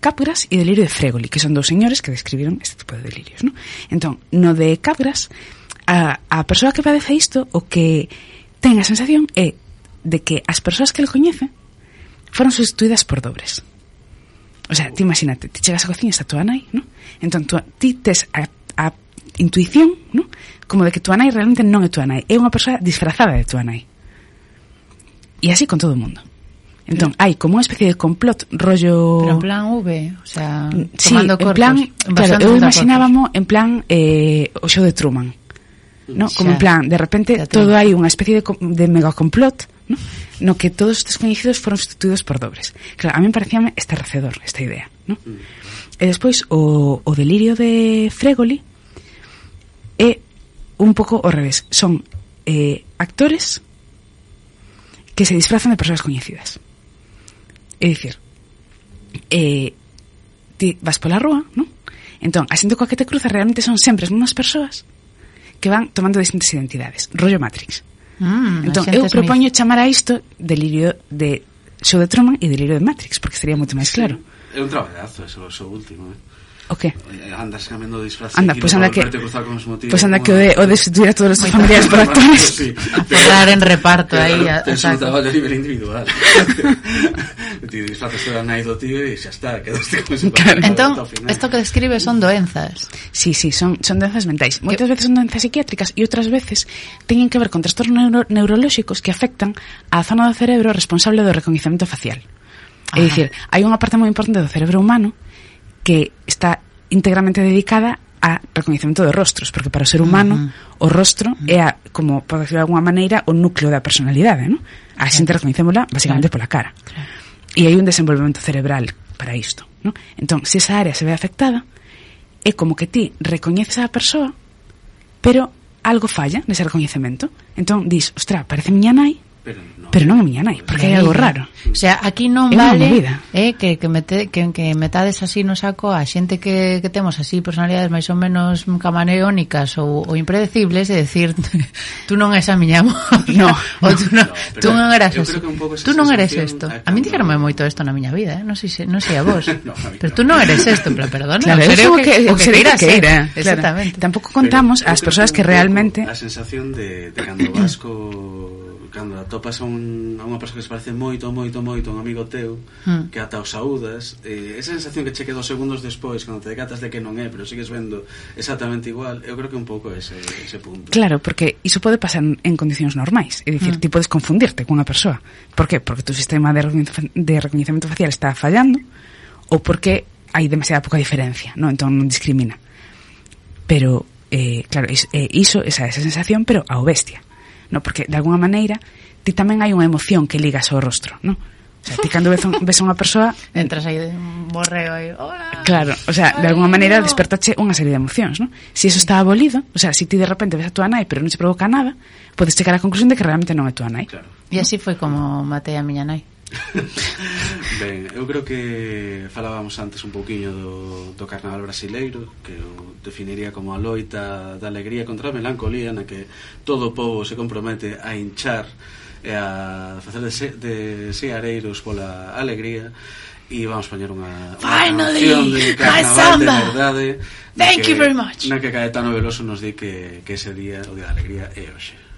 Capgras e delirio de Fregoli, que son dous señores que describiron este tipo de delirios. No? Entón, no de Capgras, a, a persoa que padece isto, o que ten a sensación é de que as persoas que el coñece foron sustituídas por dobres. O sea, ti imagínate, ti chegas á cociña e está tua nai, ¿no? Entón, tu, ti tes a, a intuición, ¿no? Como de que tua nai realmente non é tua nai, é unha persoa disfrazada de tua nai. E así con todo o mundo. Entón, hai como unha especie de complot rollo... Pero en plan V, o sea, sí, tomando corpos. en plan, claro, eu imaginábamos en plan eh, o show de Truman. No? Como en plan, de repente, todo hai unha especie de, de mega complot ¿no? no que todos estes coñecidos foron sustituídos por dobres. Claro, a mí parecíame estarrecedor esta idea, ¿no? E despois o, o delirio de Fregoli é un pouco ao revés. Son eh, actores que se disfrazan de persoas coñecidas. É dicir, eh, ti vas pola rúa, non? Entón, a xente coa que te cruza realmente son sempre as mesmas persoas que van tomando distintas identidades. Rollo Matrix. Mm, entón, eu propoño chamar a isto delirio de Show de Truman e delirio de Matrix, porque sería moito máis claro. É un traballazo, eso, eso último, eh? O que? Andas cambiando de disfraz Anda, pois pues anda que Pois pues anda que o de, o de sustituir a todos os familiares por actores sí. Cerrar en reparto aí a, Tens un traballo a nivel individual. Ti disfrazas toda nai do tío e xa está Quedaste con ese claro. Entón, isto que describe son doenzas. Sí, sí, son, son doenzas mentais. Moitas veces son doenzas psiquiátricas E outras veces teñen que ver con trastornos neuro neurolóxicos Que afectan á zona do cerebro responsable do recoñecemento facial. É ah. dicir, hai unha parte moi importante do cerebro humano que está íntegramente dedicada a recoñecemento de rostros, porque para o ser humano uh -huh. o rostro uh -huh. é a, como pode decirlo de alguma maneira o núcleo da personalidade, ¿no? A claro. xente recoñecémola basicamente claro. pola cara. Claro. E hai un desenvolvemento cerebral para isto, ¿no? Entón, se esa área se ve afectada, é como que ti recoñeces a persoa, pero algo falla nese recoñecemento. Entón, dis, ostra, parece miña nai, pero non, pero non miña nai, porque hai algo raro. O sea, aquí non é vale eh, que, que, mete, que, que metades así no saco a xente que, que temos así personalidades máis ou menos camaneónicas ou, ou impredecibles e decir tú non és a miña amor. No, no, ou tú non, no, tú non eras así. Tú non eres isto. A mí díganme moito isto na miña vida, eh? non sei, non sei a vos. no, a pero tú non eres isto, pero perdona. Claro, creo que, que, o que, que, era, que era, era. Exactamente. Claro. Tampouco contamos pero, as persoas que, realmente... A sensación de, de cando vas co cando atopas a, un, a unha persoa que se parece moito, moito, moito a un amigo teu, mm. que ata os saúdas, eh, esa sensación que che queda segundos despois, cando te decatas de que non é, pero sigues vendo exactamente igual, eu creo que un pouco ese, ese punto. Claro, porque iso pode pasar en condicións normais, é dicir, mm. ti podes confundirte cunha persoa. Por qué? Porque tu sistema de, de reconhecimento facial está fallando, ou porque hai demasiada pouca diferencia, non? entón non discrimina. Pero, eh, claro, iso, eh, iso esa, esa sensación, pero ao bestia no? porque de alguna maneira ti tamén hai unha emoción que ligas ao rostro, non? O sea, ti cando ves, un, ves a unha persoa entras aí de un borreo aí, hola. Claro, o sea, de alguna maneira no. despertache unha serie de emocións, ¿no? Si eso está abolido, o sea, si ti de repente ves a tua nai, pero non se provoca nada, podes chegar á conclusión de que realmente non é tua nai. Claro. E así foi como matei a miña nai. ben, eu creo que falábamos antes un pouquiño do, do carnaval brasileiro que eu definiría como a loita da alegría contra a melancolía na que todo o povo se compromete a hinchar e a facer de, se, de seareiros pola alegría. E vamos poñer unha, unha canción de carnaval de verdade Thank que, you very much. Na que Caetano Veloso nos di que, que ese día o día da alegría é hoxe.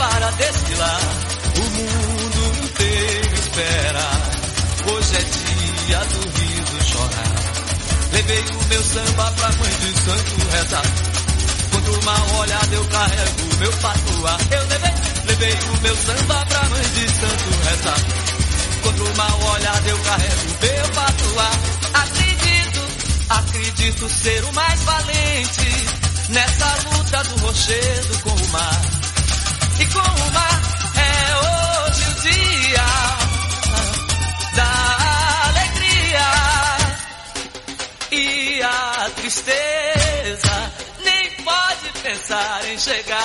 Para desfilar. O mundo inteiro espera. Hoje é dia do riso chorar. Levei o meu samba pra mãe de santo rezar. Contra o mal olhado eu carrego meu patuá. Eu levei, levei o meu samba pra mãe de santo rezar. Contra o mal olhado eu carrego meu patuá. Acredito, acredito ser o mais valente nessa luta do rochedo com o mar. E com o mar é hoje o dia da alegria e a tristeza nem pode pensar em chegar.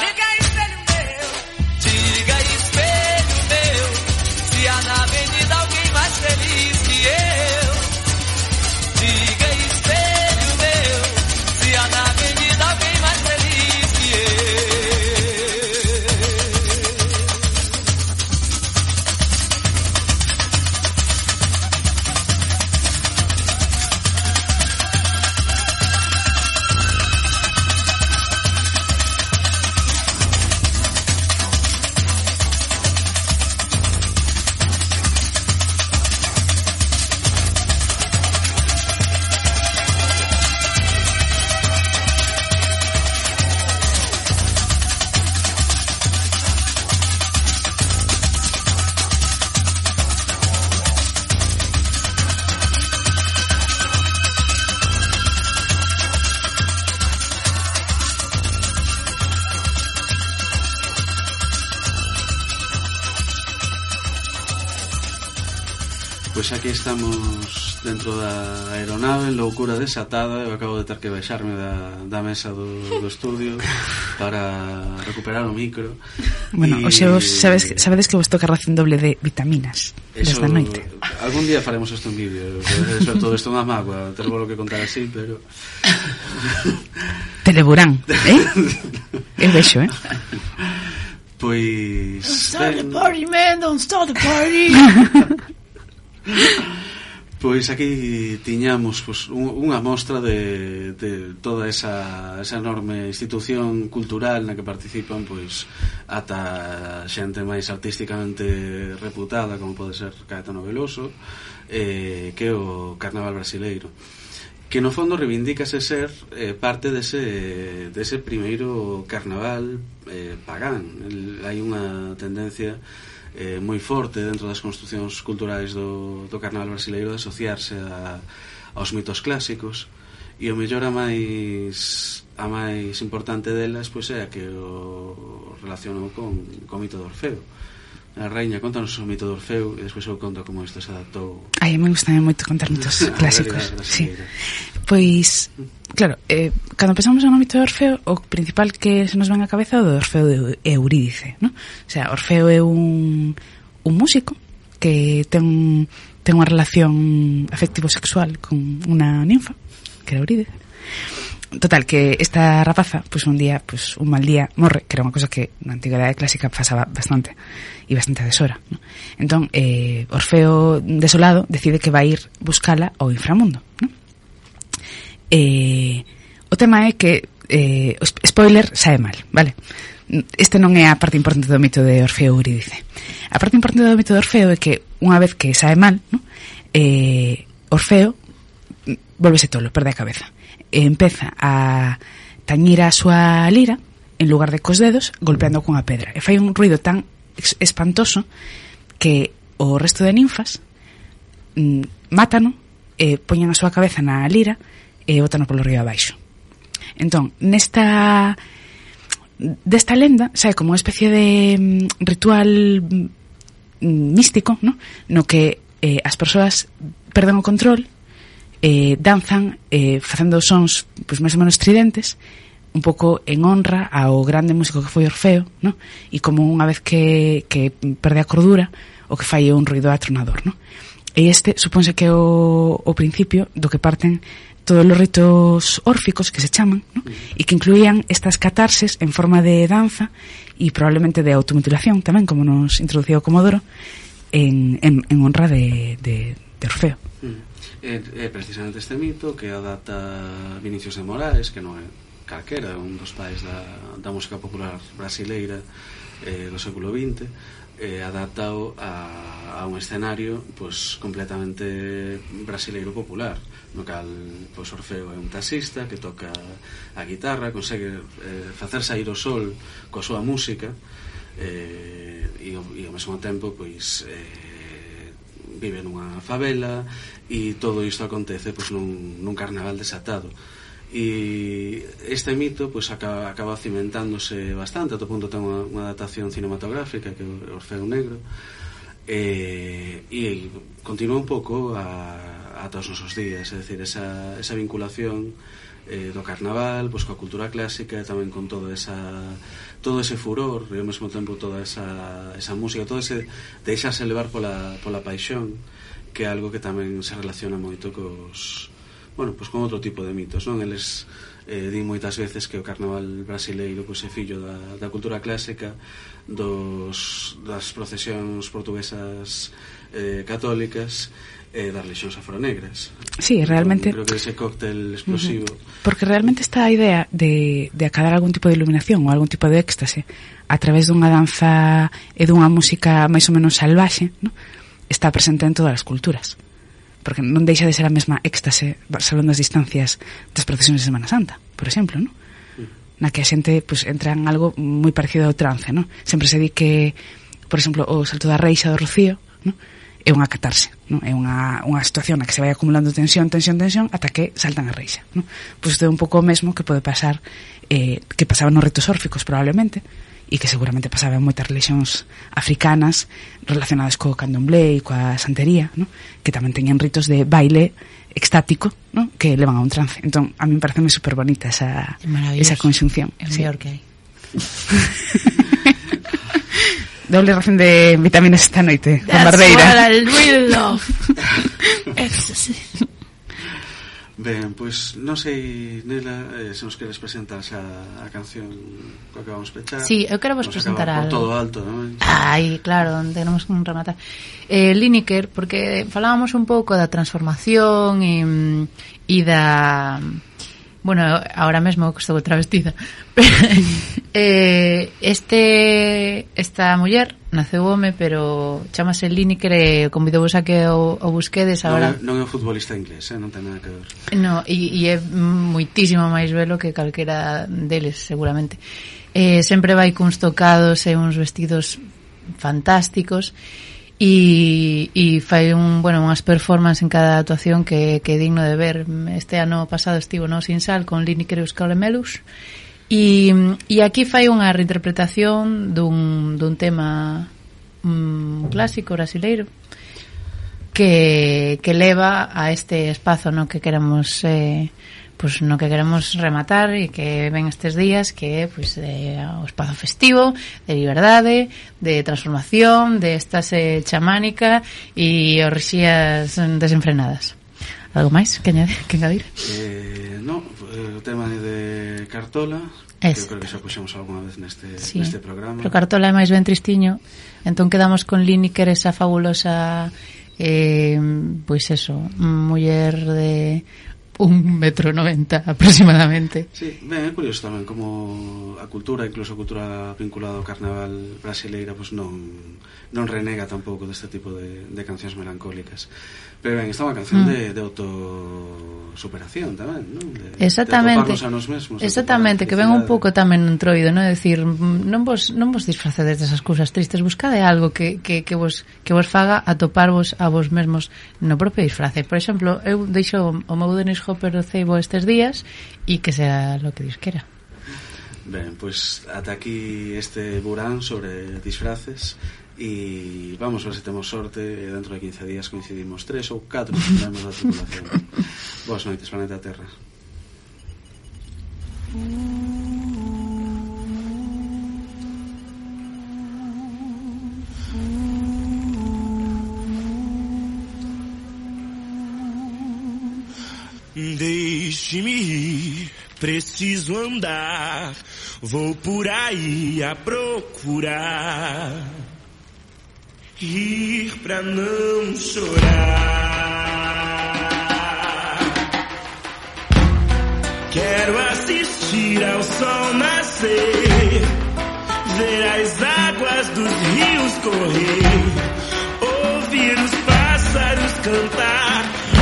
aquí estamos dentro da aeronave Loucura desatada. Eu acabo de ter que baixarme da, da mesa do, do estudio Para recuperar o micro. Bueno, e... oxe, vos sabes, sabedes que vos toca ración doble de vitaminas Eso, Desde a noite. Algún día faremos isto en vídeo Sobre todo isto é unha mágoa Ter que contar así, pero... Teleburán, eh? Eu vexo, eh? Pois... Don't start ben... the party, man, don't start the party. Pois aquí tiñamos pois, unha mostra de, de toda esa, esa enorme institución cultural na que participan pois ata xente máis artísticamente reputada como pode ser Caetano Veloso eh, que é o Carnaval Brasileiro que no fondo reivindícase ser eh, parte dese, dese primeiro carnaval eh, pagán. El, hai unha tendencia eh, moi forte dentro das construcións culturais do, do carnaval brasileiro de asociarse a, aos mitos clásicos. E o mellor a máis a máis importante delas pois é a que o relacionou con, con mito de Orfeo. A reina, contanos o mito do Orfeu e despois eu conto como isto se adaptou. Ai, me gusta moito contar mitos clásicos. sí. Pois, claro, eh, cando pensamos no mito de Orfeo, o principal que se nos ven a cabeza é o do Orfeo de Eurídice, ¿no? O sea, Orfeo é un, un músico que ten, ten unha relación afectivo-sexual con unha ninfa, que era Eurídice. Total, que esta rapaza, pois pues un día, pois pues un mal día, morre, que era unha cosa que na antigüedade clásica pasaba bastante e bastante desora. ¿no? Entón, eh, Orfeo desolado decide que vai ir buscala ao inframundo. ¿no? Eh, o tema é que eh, spoiler sae mal, vale? Este non é a parte importante do mito de Orfeo Eurídice. A parte importante do mito de Orfeo é que unha vez que sae mal, ¿no? eh, Orfeo volvese tolo, perde a cabeza. E empeza a tañir a súa lira en lugar de cos dedos, golpeando cunha pedra. E fai un ruido tan espantoso que o resto de ninfas mm, mátano e poñen a súa cabeza na lira e botano polo río abaixo. Entón, nesta desta lenda sabe, como unha especie de mm, ritual mm, místico, no? no que eh, as persoas perden o control, eh, danzan eh, facendo sons pois, máis ou menos tridentes un pouco en honra ao grande músico que foi Orfeo, no? E como unha vez que, que perde a cordura, o que fai é un ruido atronador, no? E este supónse que é o, o principio do que parten todos os ritos órficos que se chaman, ¿no? e que incluían estas catarses en forma de danza e probablemente de automutilación tamén, como nos introducía o Comodoro, en, en, en honra de, de, de Orfeo. Mm. É, é precisamente este mito que adapta Vinicius de Moraes que non é Carquera, un dos pais da, da música popular brasileira eh, do século XX, eh, adaptado a, a un escenario pues, completamente brasileiro popular no cal pois, Orfeo é un taxista que toca a guitarra consegue eh, facer sair o sol coa súa música eh, e, e ao mesmo tempo pois eh, vive nunha favela e todo isto acontece pois, nun, nun carnaval desatado. E este mito pois, acaba, acaba cimentándose bastante, a todo punto ten unha, unha adaptación cinematográfica que é Orfeo Negro, e, e continua un pouco a, a todos os nosos días, é dicir, esa, esa vinculación eh, do carnaval, pois coa cultura clásica e tamén con todo esa todo ese furor e ao mesmo tempo toda esa, esa música, todo ese deixarse levar pola, pola paixón que é algo que tamén se relaciona moito cos, bueno, pois con outro tipo de mitos, non? Eles eh, din moitas veces que o carnaval brasileiro pois é fillo da, da cultura clásica dos, das procesións portuguesas eh, católicas eh, das religións afronegras. Sí, realmente... Creo que ese cóctel explosivo... Uh -huh. Porque realmente está a idea de, de acadar algún tipo de iluminación ou algún tipo de éxtase a través dunha danza e dunha música máis ou menos salvaxe, ¿no? está presente en todas as culturas porque non deixa de ser a mesma éxtase salón das distancias das procesións de Semana Santa, por exemplo, no? Mm. na que a xente pues, entra en algo moi parecido ao trance, no? Sempre se di que, por exemplo, o salto da reixa do Rocío, no? é unha catarse, no? é unha, unha situación na que se vai acumulando tensión, tensión, tensión, ata que saltan a reixa. no? Pois isto é un pouco o mesmo que pode pasar, eh, que pasaba nos retos órficos probablemente, e que seguramente pasaba en moitas religións africanas relacionadas co candomblé e coa santería, ¿no? que tamén teñen ritos de baile extático, ¿no? que levan a un trance. Entón, a mí parece super bonita esa, esa conxunción. É o mellor que hai. Doble ración de vitaminas esta noite, That's what Barbeira. I really love. Ecstasy. Ben, pois non sei, Nela, eh, se nos queres presentar xa a canción que acabamos de pechar. Sí, eu quero vos nos presentar algo. todo alto, non? Ai, claro, tenemos que rematar. Eh, Lineker, porque falábamos un pouco da transformación e, mm, e da Bueno, ahora mesmo que estou travestida. eh, este esta muller naceu home, pero chamase Lineker e convidovos a que o, o busquedes agora. Non, non é un futbolista inglés, eh? non ten nada que ver. No, e, e é moitísimo máis velo que calquera deles, seguramente. Eh, sempre vai cuns tocados e uns vestidos fantásticos e, e fai un, bueno, unhas performances en cada actuación que, que é digno de ver. Este ano pasado estivo no Sin Sal con Lini Creus Calemelus e, e aquí fai unha reinterpretación dun, dun tema mm, clásico brasileiro que, que leva a este espazo no que queremos eh, pues, no que queremos rematar e que ven estes días que é pues, de, eh, o espazo festivo de liberdade, de transformación de estase eh, chamánica e orxías desenfrenadas Algo máis que, añadir? que engadir? Eh, no, eh, o tema de Cartola Es. Que creo que xa puxemos algunha vez neste, sí. neste programa Pero Cartola é máis ben tristiño Entón quedamos con Lini que era esa fabulosa eh, Pois eso Muller de un metro noventa aproximadamente. Sí, ben, é curioso tamén como a cultura, incluso a cultura vinculada ao carnaval brasileira, pues non, non renega tampouco deste tipo de, de cancións melancólicas. Pero ben, esta é unha canción mm. de, de autosuperación tamén, non? De, Exactamente. De a nos mesmos. Exactamente, que ven un pouco tamén un troido, non? É dicir, non vos, non vos disfracedes desas cousas tristes, buscade algo que, que, que, vos, que vos faga atoparvos a vos mesmos no propio disfrace. Por exemplo, eu deixo o meu Denis Hopper do ceibo estes días e que sea lo que Dios quera. Ben, pois ata aquí este burán sobre disfraces e vamos a ver se temos sorte e dentro de 15 días coincidimos tres ou catro membros da tripulación. Boas noites, Planeta Terra. Deixe-me ir, preciso andar, vou por aí a procurar. Ir pra não chorar. Quero assistir ao sol nascer, ver as águas dos rios correr, ouvir os pássaros cantar.